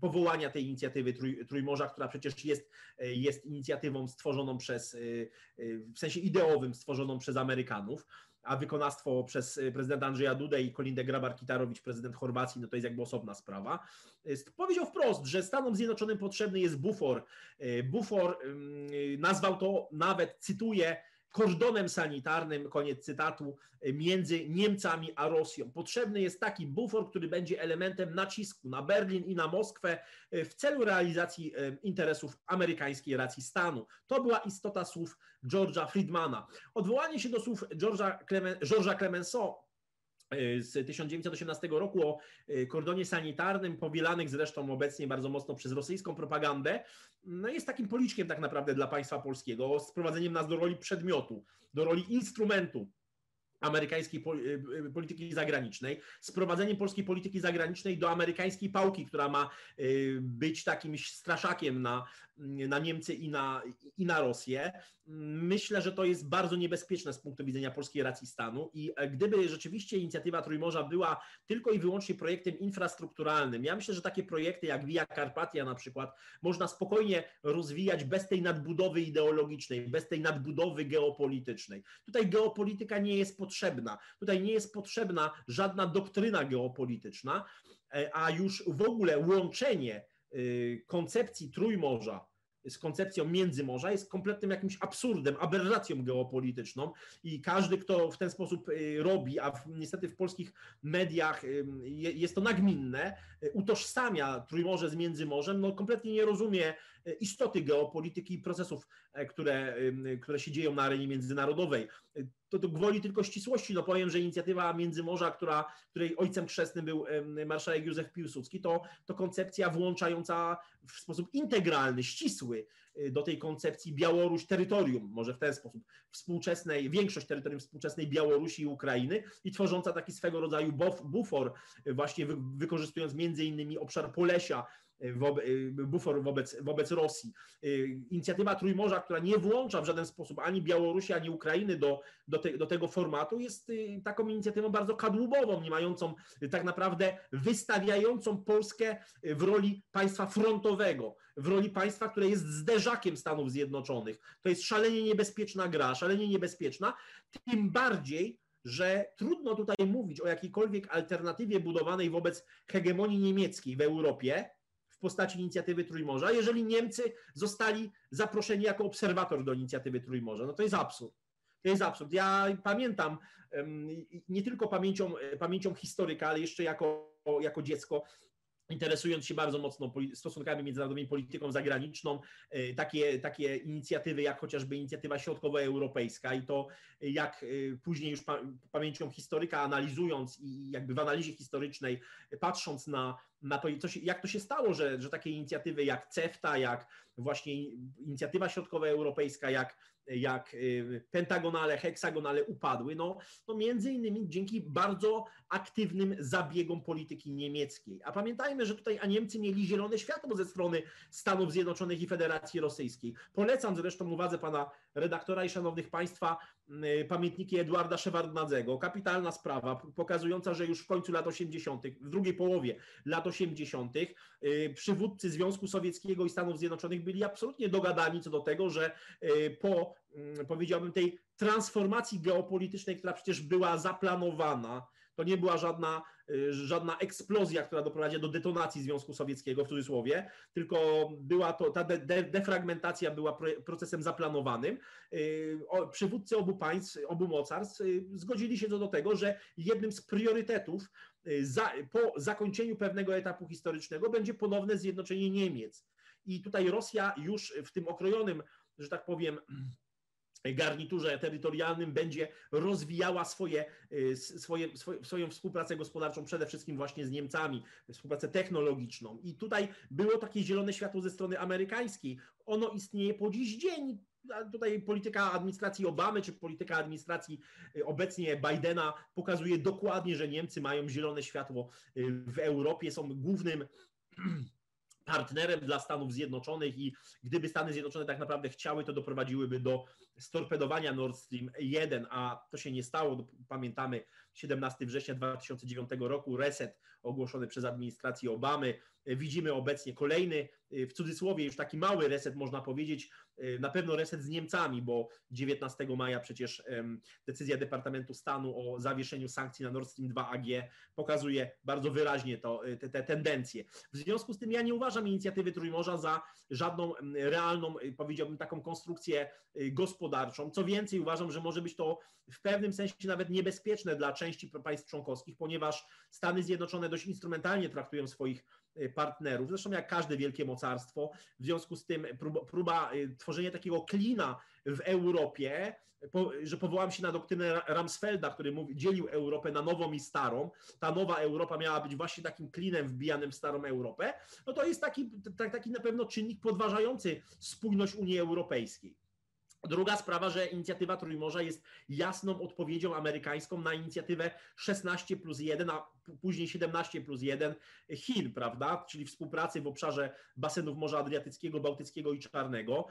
powołania tej inicjatywy Trój, Trójmorza, która przecież jest, jest inicjatywą stworzoną przez, w sensie ideowym, stworzoną przez Amerykanów a wykonawstwo przez y, prezydenta Andrzeja Dudę i Kolindę Grabar-Kitarowicz, prezydent Chorwacji, no to jest jakby osobna sprawa. Powiedział wprost, że Stanom Zjednoczonym potrzebny jest bufor. Y, bufor nazwał to nawet, cytuję, kordonem sanitarnym, koniec cytatu, między Niemcami a Rosją. Potrzebny jest taki bufor, który będzie elementem nacisku na Berlin i na Moskwę w celu realizacji interesów amerykańskiej racji stanu. To była istota słów George'a Friedmana. Odwołanie się do słów George'a, Clemen, George'a Clemenceau E, z 1918 roku o e, kordonie sanitarnym, powielanych zresztą obecnie bardzo mocno przez rosyjską propagandę, no jest takim policzkiem tak naprawdę dla państwa polskiego, sprowadzeniem nas do roli przedmiotu, do roli instrumentu amerykańskiej y, y, polityki zagranicznej, sprowadzeniem polskiej polityki zagranicznej do amerykańskiej pałki, która ma y, być takim straszakiem na, na Niemcy i na, i na Rosję. Myślę, że to jest bardzo niebezpieczne z punktu widzenia polskiej racji stanu i e, gdyby rzeczywiście inicjatywa Trójmorza była tylko i wyłącznie projektem infrastrukturalnym, ja myślę, że takie projekty jak Via Carpatia na przykład można spokojnie rozwijać bez tej nadbudowy ideologicznej, bez tej nadbudowy geopolitycznej. Tutaj geopolityka nie jest potrzebna. Tutaj nie jest potrzebna żadna doktryna geopolityczna, e, a już w ogóle łączenie koncepcji Trójmorza z koncepcją Międzymorza jest kompletnym jakimś absurdem, aberracją geopolityczną i każdy, kto w ten sposób y, robi, a w, niestety w polskich mediach y, jest to nagminne, utożsamia Trójmorze z Międzymorzem, no kompletnie nie rozumie istoty geopolityki i procesów, e, które, które się dzieją na arenie międzynarodowej. To, to gwoli tylko ścisłości, no powiem, że inicjatywa Międzymorza, która, której ojcem chrzestnym był marszałek Józef Piłsudski, to, to koncepcja włączająca w sposób integralny, ścisły y, do tej koncepcji Białoruś terytorium, może w ten sposób, współczesnej, większość terytorium współczesnej Białorusi i Ukrainy i tworząca taki swego rodzaju bufor, y, właśnie wykorzystując między innymi obszar Polesia, bufor wobec, wobec Rosji. Inicjatywa Trójmorza, która nie włącza w żaden sposób ani Białorusi, ani Ukrainy do, do, te, do tego formatu, jest y, taką inicjatywą bardzo kadłubową, nie mającą y, tak naprawdę wystawiającą Polskę w roli państwa frontowego, w roli państwa, które jest zderzakiem Stanów Zjednoczonych. To jest szalenie niebezpieczna gra, szalenie niebezpieczna, tym bardziej, że trudno tutaj mówić o jakiejkolwiek alternatywie budowanej wobec hegemonii niemieckiej w Europie, postaci inicjatywy Trójmorza, jeżeli Niemcy zostali zaproszeni jako obserwator do inicjatywy Trójmorza. No to jest absurd. To jest absurd. Ja pamiętam, nie tylko pamięcią, pamięcią historyka, ale jeszcze jako, jako dziecko, interesując się bardzo mocno stosunkami międzynarodowymi, polityką zagraniczną, e, takie, takie inicjatywy jak chociażby inicjatywa środkowoeuropejska i to jak e, później już pamięcią historyka analizując i jakby w analizie historycznej patrząc na, na to, co się, jak to się stało, że, że takie inicjatywy jak CEFTA, jak właśnie inicjatywa środkowoeuropejska, jak jak y, pentagonale, heksagonale upadły, no, no między innymi dzięki bardzo aktywnym zabiegom polityki niemieckiej. A pamiętajmy, że tutaj a Niemcy mieli zielone światło ze strony Stanów Zjednoczonych i Federacji Rosyjskiej. Polecam zresztą uwadze pana redaktora i szanownych państwa y, pamiętniki Eduarda Szewardnadzego. Kapitalna sprawa, pokazująca, że już w końcu lat 80., w drugiej połowie lat 80., y, przywódcy Związku Sowieckiego i Stanów Zjednoczonych byli absolutnie dogadani co do tego, że po Mm, powiedziałbym, tej transformacji geopolitycznej, która przecież była zaplanowana. To nie była żadna, y, żadna eksplozja, która doprowadziła do detonacji Związku Sowieckiego w cudzysłowie, tylko była to, ta de, defragmentacja była procesem zaplanowanym. Y, przywódcy obu państw, obu mocarstw y, zgodzili się co do tego, że jednym z priorytetów za, po zakończeniu pewnego etapu historycznego będzie ponowne zjednoczenie Niemiec. I tutaj Rosja już w tym okrojonym, że tak powiem, garniturze terytorialnym będzie rozwijała swoje, y, swoje, swoje, swoją współpracę gospodarczą przede wszystkim właśnie z Niemcami, współpracę technologiczną. I tutaj było takie zielone światło ze strony amerykańskiej. Ono istnieje po dziś dzień. Tutaj polityka administracji Obamy czy polityka administracji y, obecnie Bidena pokazuje dokładnie, że Niemcy mają zielone światło y, w Europie, są głównym partnerem dla Stanów Zjednoczonych i gdyby Stany Zjednoczone tak naprawdę chciały, to doprowadziłyby do storpedowania Nord Stream 1, a to się nie stało. Pamiętamy 17 września 2009 roku, reset ogłoszony przez administrację Obamy. Widzimy obecnie kolejny, w cudzysłowie już taki mały reset, można powiedzieć, na pewno reset z Niemcami, bo 19 maja przecież decyzja Departamentu Stanu o zawieszeniu sankcji na Nord Stream 2 AG pokazuje bardzo wyraźnie to, te, te tendencje. W związku z tym ja nie uważam inicjatywy Trójmorza za żadną realną, powiedziałbym, taką konstrukcję gospodarczą, gospodarczą. Co więcej, uważam, że może być to w pewnym sensie nawet niebezpieczne dla części państw członkowskich, ponieważ Stany Zjednoczone dość instrumentalnie traktują swoich y, partnerów, zresztą jak każde wielkie mocarstwo. W związku z tym próba, próba tworzenia takiego klina w Europie, że powołam się na doktrynę Ramsfelda, który mówi, dzielił Europę na nową i starą. Ta nowa Europa miała być właśnie takim klinem wbijanym w starą Europę. No to jest taki, taki na pewno czynnik podważający spójność Unii Europejskiej. Druga sprawa, że inicjatywa Trójmorza jest jasną odpowiedzią amerykańską na inicjatywę 16 plus 1, a później 17 plus 1 Chin, prawda? Czyli współpracy w obszarze basenów Morza Adriatyckiego, Bałtyckiego i Czarnego.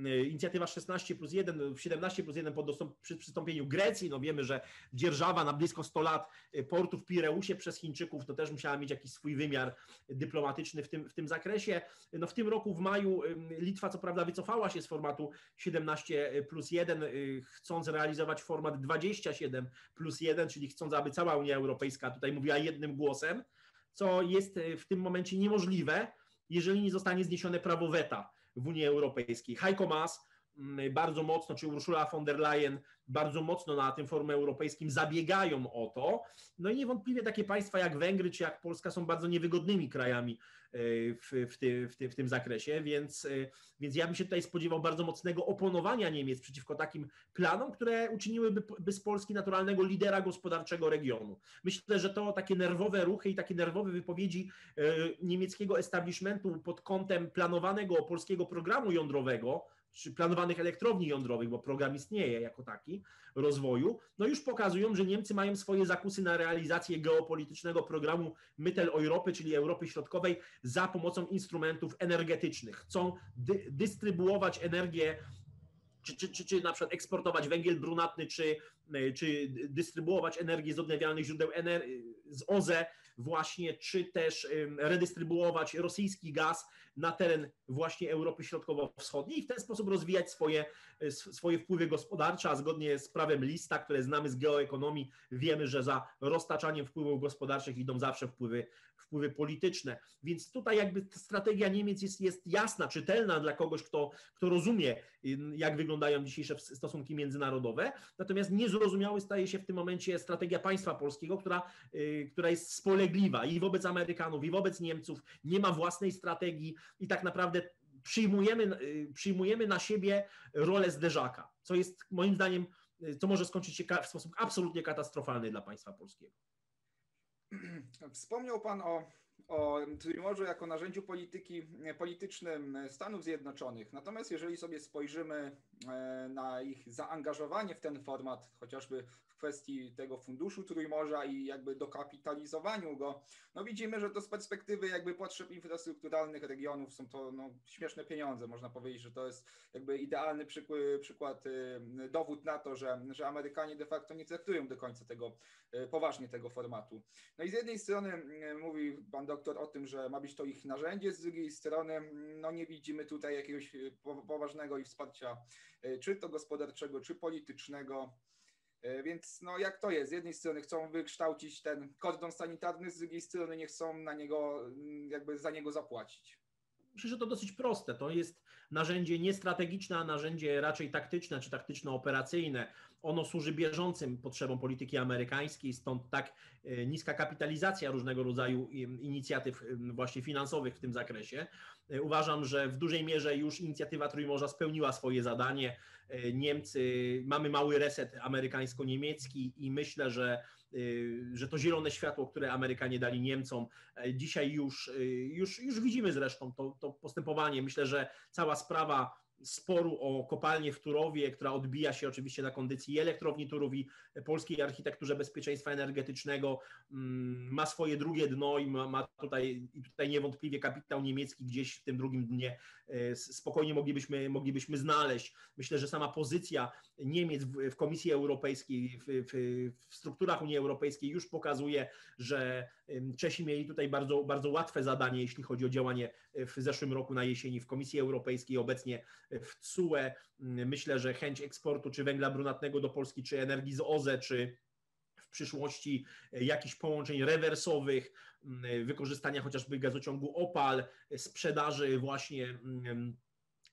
Y, inicjatywa 16 plus 1, 17 plus 1 po przy przystąpieniu Grecji, no wiemy, że dzierżawa na blisko 100 lat y, portu w Pireusie przez Chińczyków, to też musiała mieć jakiś swój wymiar dyplomatyczny w tym, w tym zakresie. No w tym roku w maju Litwa co prawda wycofała się z formatu 17 plus 1, y, chcąc realizować format 27 plus 1, czyli chcąc, aby cała Unia Europejska tutaj mówiła jednym głosem, co jest w tym momencie niemożliwe, jeżeli nie zostanie zniesione prawo weta w Unii Europejskiej. Heiko Maas bardzo mocno, czy Ursula von der Leyen bardzo mocno na tym forum europejskim zabiegają o to. No i niewątpliwie takie państwa jak Węgry czy jak Polska są bardzo niewygodnymi krajami e, w, w, ty, w, ty, w tym zakresie, więc, e, więc ja bym się tutaj spodziewał bardzo mocnego oponowania Niemiec przeciwko takim planom, które uczyniłyby by z Polski naturalnego lidera gospodarczego regionu. Myślę, że to takie nerwowe ruchy i takie nerwowe wypowiedzi e, niemieckiego establishmentu pod kątem planowanego polskiego programu jądrowego, czy planowanych elektrowni jądrowych, bo program istnieje jako taki rozwoju, no już pokazują, że Niemcy mają swoje zakusy na realizację geopolitycznego programu Mittel Europy, czyli Europy Środkowej, za pomocą instrumentów energetycznych. Chcą dy dystrybuować energię czy, czy, czy, czy na przykład eksportować węgiel brunatny, czy, czy dystrybuować energię z odnawialnych źródeł z OZE właśnie, czy też redystrybuować rosyjski gaz na teren właśnie Europy Środkowo-Wschodniej i w ten sposób rozwijać swoje, swoje wpływy gospodarcze, a zgodnie z prawem Lista, które znamy z geoekonomii, wiemy, że za roztaczaniem wpływów gospodarczych idą zawsze wpływy, wpływy polityczne. Więc tutaj jakby strategia Niemiec jest, jest jasna, czytelna dla kogoś, kto, kto rozumie, jak wyglądają dzisiejsze stosunki międzynarodowe, natomiast niezrozumiały staje się w tym momencie strategia państwa polskiego, która, y, która jest spolegliwa i wobec Amerykanów, i wobec Niemców, nie ma własnej strategii i tak naprawdę przyjmujemy, y, przyjmujemy na siebie rolę zderzaka, co jest moim zdaniem, y, co może skończyć się w sposób absolutnie katastrofalny dla państwa polskiego. Wspomniał Pan o o Trójmorzu jako narzędziu polityki politycznym Stanów Zjednoczonych. Natomiast jeżeli sobie spojrzymy na ich zaangażowanie w ten format, chociażby kwestii tego funduszu Trójmorza i jakby dokapitalizowaniu go, no widzimy, że to z perspektywy jakby potrzeb infrastrukturalnych regionów są to no, śmieszne pieniądze. Można powiedzieć, że to jest jakby idealny przykład, y, dowód na to, że, że Amerykanie de facto nie traktują do końca tego y, poważnie tego formatu. No i z jednej strony y, mówi pan doktor o tym, że ma być to ich narzędzie, z drugiej strony no nie widzimy tutaj jakiegoś poważnego ich wsparcia, czy to gospodarczego, czy politycznego. E, więc no jak to jest? Z jednej strony chcą wykształcić ten kordon sanitarny, z drugiej strony nie chcą na niego, jakby za niego zapłacić. Myślę, że to dosyć proste. To jest narzędzie niestrategiczne, a narzędzie raczej taktyczne czy taktyczno-operacyjne. Ono służy bieżącym potrzebom polityki amerykańskiej, stąd tak e, niska kapitalizacja różnego rodzaju inicjatyw właśnie finansowych w tym zakresie. E, uważam, że w dużej mierze już inicjatywa Trójmorza spełniła swoje zadanie. E, Niemcy, mamy mały reset amerykańsko-niemiecki i myślę, że, że to zielone światło, które Amerykanie dali Niemcom, dzisiaj już, już, już widzimy zresztą to, to postępowanie. Myślę, że cała sprawa sporu o kopalnię w Turowie, która odbija się oczywiście na kondycji elektrowni Turów i polskiej architekturze bezpieczeństwa energetycznego, mm, ma swoje drugie dno i ma, ma tutaj, i tutaj niewątpliwie kapitał niemiecki gdzieś w tym drugim dnie e, spokojnie moglibyśmy, moglibyśmy znaleźć. Myślę, że sama pozycja Niemiec w, w Komisji Europejskiej, w, w, w strukturach Unii Europejskiej już pokazuje, że Czesi mieli tutaj bardzo, bardzo łatwe zadanie, jeśli chodzi o działanie w zeszłym roku na jesieni w Komisji Europejskiej, obecnie w CUE. Myślę, że chęć eksportu czy węgla brunatnego do Polski, czy energii z OZE, czy w przyszłości jakichś połączeń rewersowych, wykorzystania chociażby gazociągu OPAL, sprzedaży właśnie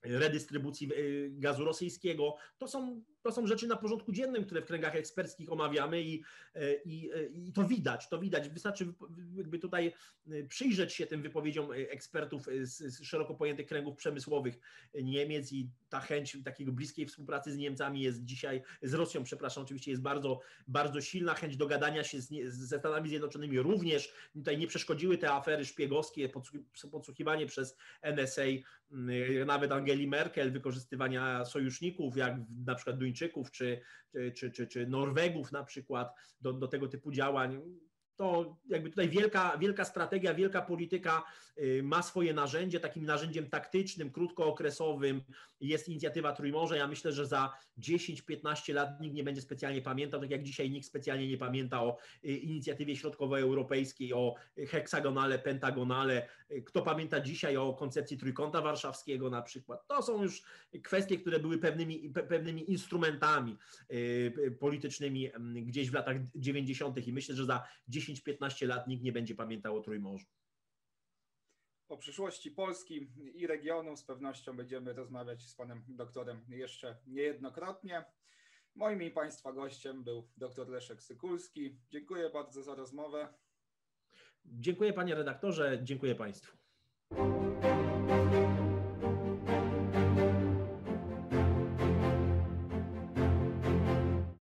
redystrybucji gazu rosyjskiego. To są to są rzeczy na porządku dziennym, które w kręgach eksperckich omawiamy i, e, i, e, i to widać, to widać. Wystarczy jakby tutaj e, przyjrzeć się tym wypowiedziom ekspertów z, z szeroko pojętych kręgów przemysłowych Niemiec i ta chęć takiego bliskiej współpracy z Niemcami jest dzisiaj, z Rosją, przepraszam, oczywiście jest bardzo, bardzo silna, chęć dogadania się z, ze Stanami Zjednoczonymi również. Tutaj nie przeszkodziły te afery szpiegowskie, podsłuchiwanie przez NSA, nawet Angeli Merkel, wykorzystywania sojuszników, jak na przykład Duńczyków czy, czy, czy, czy Norwegów na przykład do, do tego typu działań to jakby tutaj wielka, wielka strategia, wielka polityka y, ma swoje narzędzie. Takim narzędziem taktycznym, krótkookresowym jest inicjatywa Trójmorza. Ja myślę, że za 10-15 lat nikt nie będzie specjalnie pamiętał, tak jak dzisiaj nikt specjalnie nie pamięta o y, inicjatywie środkowoeuropejskiej, o heksagonale, pentagonale. Y, kto pamięta dzisiaj o koncepcji trójkąta warszawskiego na przykład. To są już kwestie, które były pewnymi, pewnymi instrumentami politycznymi mm, gdzieś w latach 90. i myślę, że za 10 10-15 lat nikt nie będzie pamiętał o Trójmorzu. O przyszłości Polski i regionu z pewnością będziemy rozmawiać z panem doktorem jeszcze niejednokrotnie. Moim i państwa gościem był dr Leszek Sykulski. Dziękuję bardzo za rozmowę. Dziękuję panie redaktorze, dziękuję państwu.